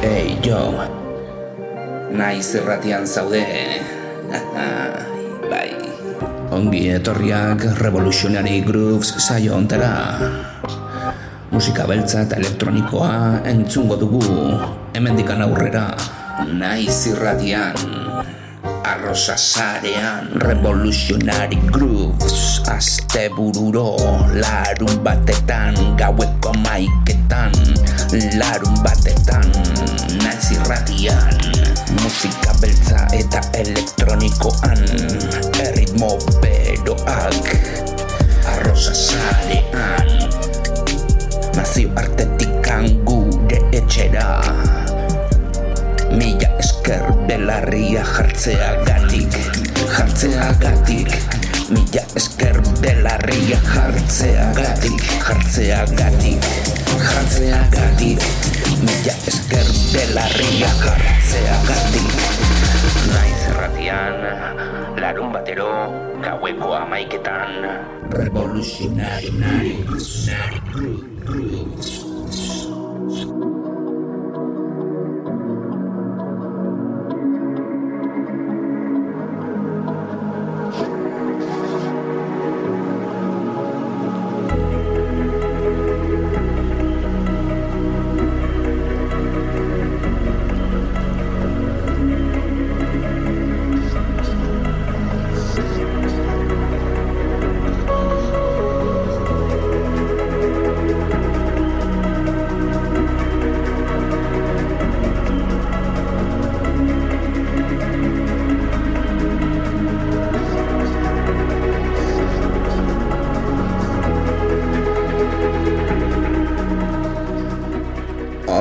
Hey, jo. Naiz erratian zaude. bai. Ongi etorriak Revolutionary Grooves saio ontera. Musika beltza eta elektronikoa entzungo dugu. Hemendikan aurrera. Naiz irratian. Arrosa sarean Revolutionary Grooves Aste bururo Larun batetan Gaueko maiketan Larun batetan Naiz irratian Musika beltza eta elektronikoan. Erritmo beroak. Arrosa sarean. Nazio artetikan gure etxera. Mila esker belarria jartzea gatik Jartzea gatik Mila esker belarria jartzea gatik Jartzea gatik Jartzea gatik Mila esker belarria jartzea gatik Naiz erratian Larun batero Gaueko amaiketan Revolutionary Revolutionary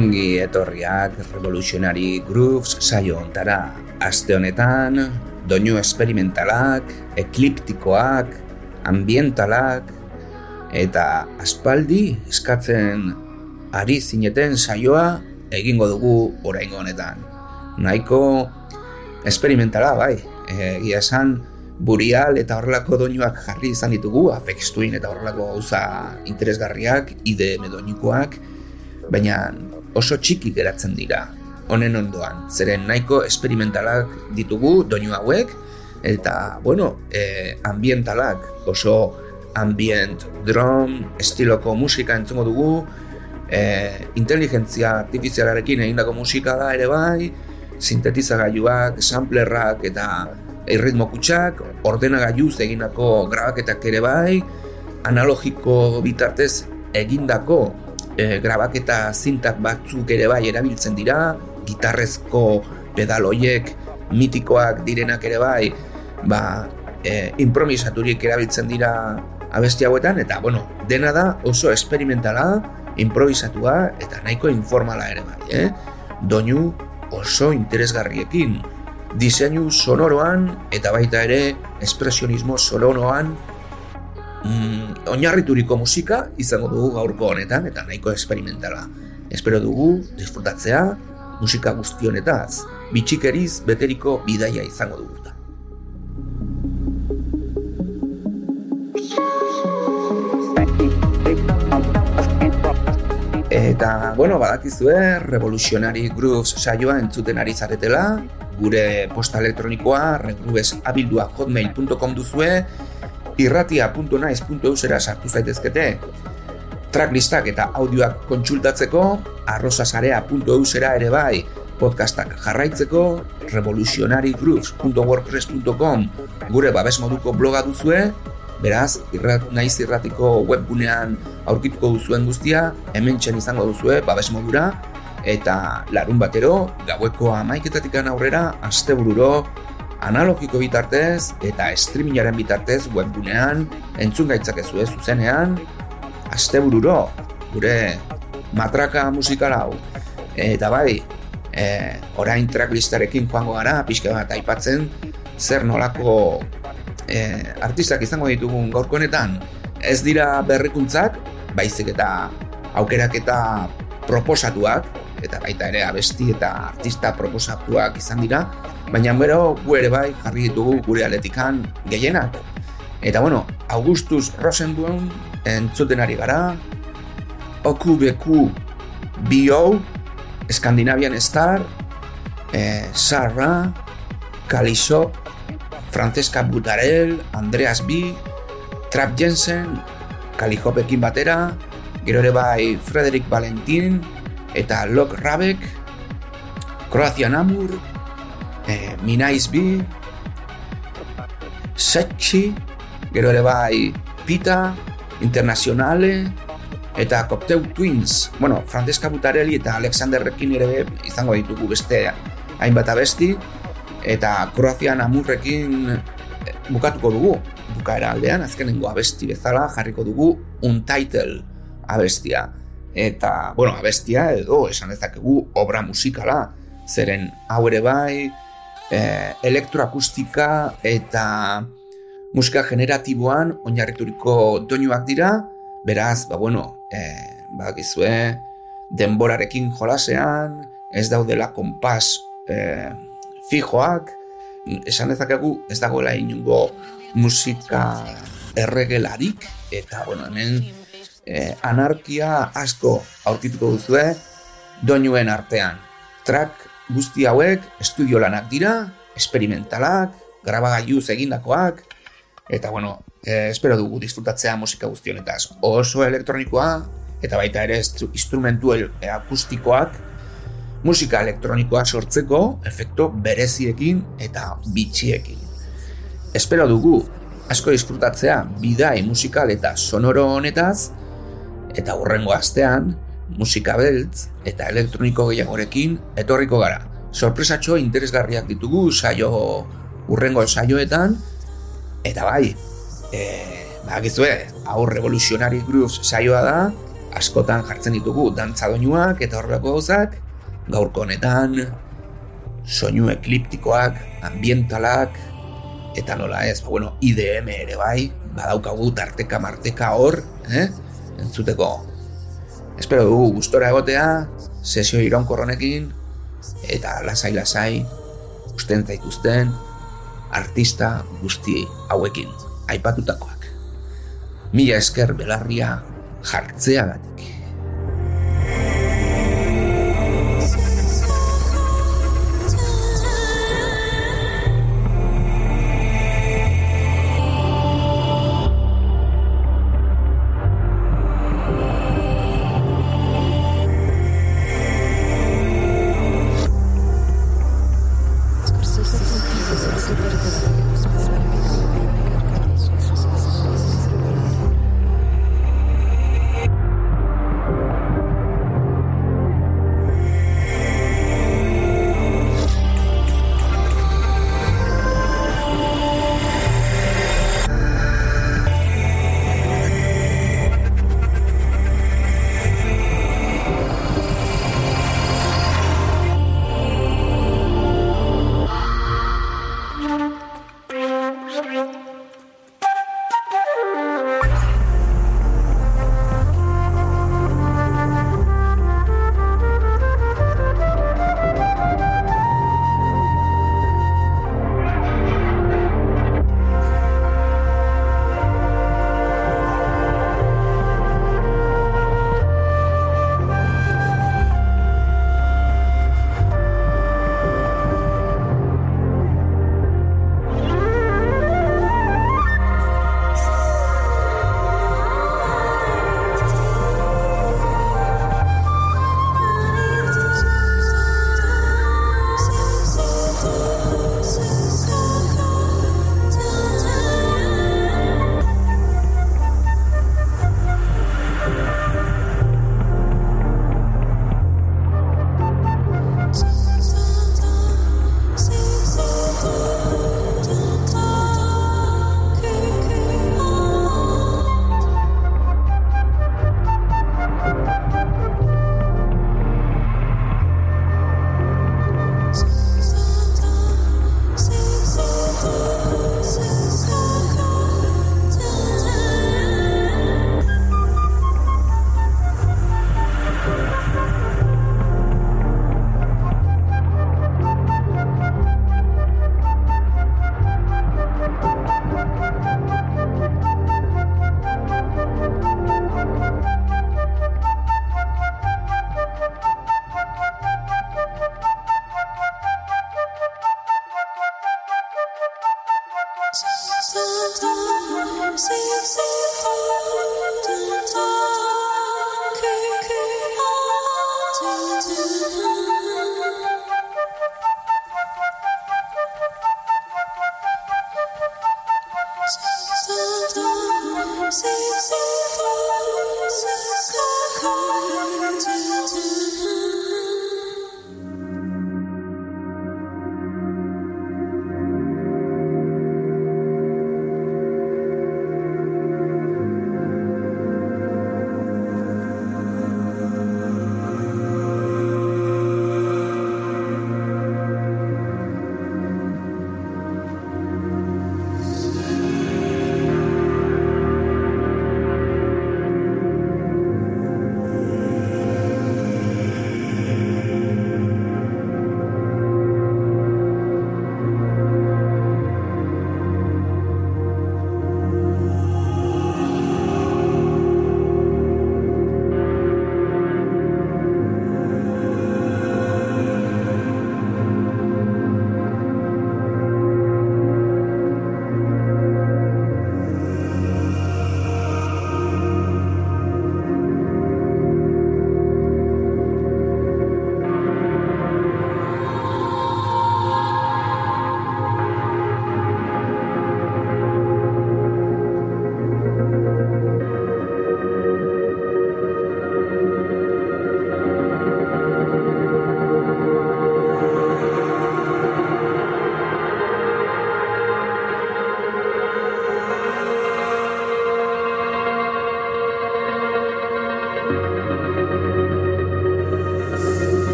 Ongi etorriak Revolutionary Grooves saio ontara. Aste honetan, doinu esperimentalak, ekliptikoak, ambientalak, eta aspaldi eskatzen ari zineten saioa egingo dugu oraingo honetan. Nahiko esperimentala bai, egia esan burial eta horrelako doinuak jarri izan ditugu, afekstuin eta horrelako gauza interesgarriak, IDM doinukoak, baina oso txiki geratzen dira. Honen ondoan, zeren nahiko esperimentalak ditugu doinu hauek eta, bueno, e, ambientalak oso ambient drum estiloko musika entzungo dugu e, inteligentzia artifizialarekin egindako musika da ere bai sintetizagailuak, samplerrak eta erritmo kutsak, ordenagailuz egindako grabaketak ere bai, analogiko bitartez egindako e, grabaketa zintak batzuk ere bai erabiltzen dira, gitarrezko pedaloiek mitikoak direnak ere bai, ba, e, improvisaturik erabiltzen dira abesti hauetan, eta, bueno, dena da oso esperimentala, improvisatua eta nahiko informala ere bai, eh? Doinu oso interesgarriekin, diseinu sonoroan eta baita ere espresionismo sonoroan mm, oinarrituriko musika izango dugu gaurko honetan eta nahiko esperimentala. Espero dugu disfrutatzea musika guzti honetaz, bitxikeriz beteriko bidaia izango dugu. Eta, bueno, badakizue, Revolutionary Grooves saioa entzuten ari zaretela, gure posta elektronikoa, regroovesabilduak.hotmail.com duzue, irratia.naiz.eusera sartu zaitezkete. Tracklistak eta audioak kontsultatzeko arrosasarea.eusera ere bai. Podcastak jarraitzeko revolutionarygrooves.wordpress.com gure babes moduko bloga duzue beraz, irrat, naiz irratiko webgunean aurkituko duzuen guztia hemen izango duzue babes modura. Eta larun batero gaueko amaiketatik aurrera astebururo analogiko bitartez eta streamingaren bitartez webgunean entzun gaitzakezu ez zuzenean astebururo gure matraka musikal hau. Eta bai e, orain tracklistarekin joango gara pixka bat aipatzen zer nolako e, artistak izango ditugun gaurko honetan. Ez dira berrikuntzak baizik eta aukerak eta proposatuak eta baita ere abesti eta artista proposatuak izan dira baina bero gu ere bai jarri ditugu gure aletikan gehienak. Eta bueno, Augustus Rosenblum entzuten ari gara, Oku Beku B.O. Scandinavian Star, eh, Sarra, Kalisop, Francesca Butarel, Andreas B, Trap Jensen, Kalihopekin batera, gero ere bai Frederick Valentin, eta Lok Rabek, Kroazia Namur, eh, Minaiz B, Setchi, gero ere bai Pita, Internazionale, eta Cocktail Twins, bueno, Francesca Butarelli eta Alexander Rekin ere izango ditugu beste hainbat abesti, eta Kroazian amurrekin eh, bukatuko dugu, bukaera aldean, azkenengo abesti bezala jarriko dugu Untitled abestia. Eta, bueno, abestia edo esan dezakegu obra musikala, zeren hau ere bai, e, elektroakustika eta musika generatiboan oinarrituriko doinuak dira, beraz, ba bueno, e, ba gizue, denborarekin jolasean, ez daudela konpas e, fijoak, esan dezakegu ez dagoela inungo musika erregelarik, eta, bueno, hemen e, anarkia asko aurkituko duzue doinuen artean. Track guzti hauek estudio lanak dira, esperimentalak, grabagailuz egindakoak, eta bueno, e, espero dugu disfrutatzea musika guztionetaz. Oso elektronikoa, eta baita ere instrumentu akustikoak, musika elektronikoa sortzeko efekto bereziekin eta bitxiekin. Espero dugu asko disfrutatzea bidai musikal eta sonoro honetaz, eta hurrengo astean, musika beltz eta elektroniko gehiagorekin etorriko gara. Sorpresatxo interesgarriak ditugu saio urrengo saioetan eta bai, e, bakizue, hau revoluzionari grooves saioa da, askotan jartzen ditugu dantza doinuak eta horrelako gauzak, gaurko honetan soinu ekliptikoak, ambientalak eta nola ez, ba, bueno, IDM ere bai, badaukagu tarteka marteka hor, eh? entzuteko Espero dugu gustora egotea, sesio iraunko honekin eta lasai lasai usten zaituzten artista guzti hauekin aipatutakoak. Mila esker belarria jartzeagatik.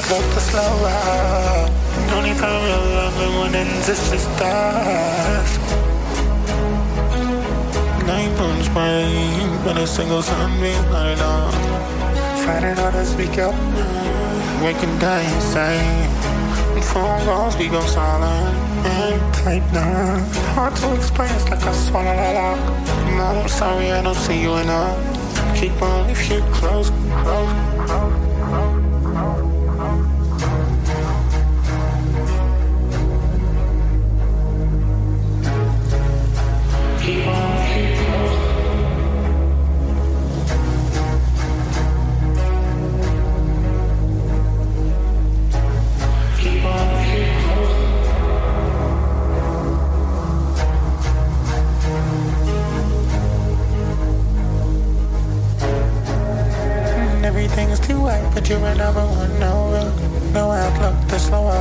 I love the slower. Only for real love, when it ends, it's just us. Night burns bright, but a single sunbeam light on. Fighting hard to speak up, waking day insane. Phone calls, we go silent. And type nine. Hard to explain, it's like I swallow a lock. Mom, I'm sorry, I don't see you enough. Keep on if you close, close, close. Keep but you're another one. No, no outlook, the slower.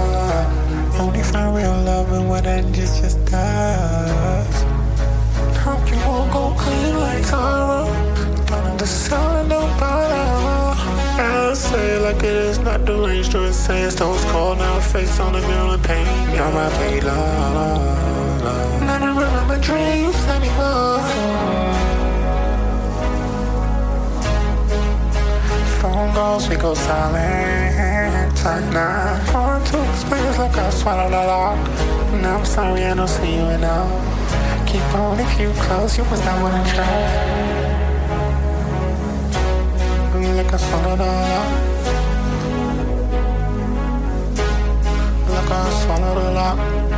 Only find real love and what ends just us. Hope you won't go clean like Tara. None of the sound no bother. I say it like it is not the range to say it's those cold now face on the mirror and pain. You're my pain, phone we go silent. Like nah, hard to explain, like I swallowed a lot. Now I'm sorry, I don't see you enough. Keep on if you close, you was not what I tried. Like I swallowed a lot. Like I swallowed a lot.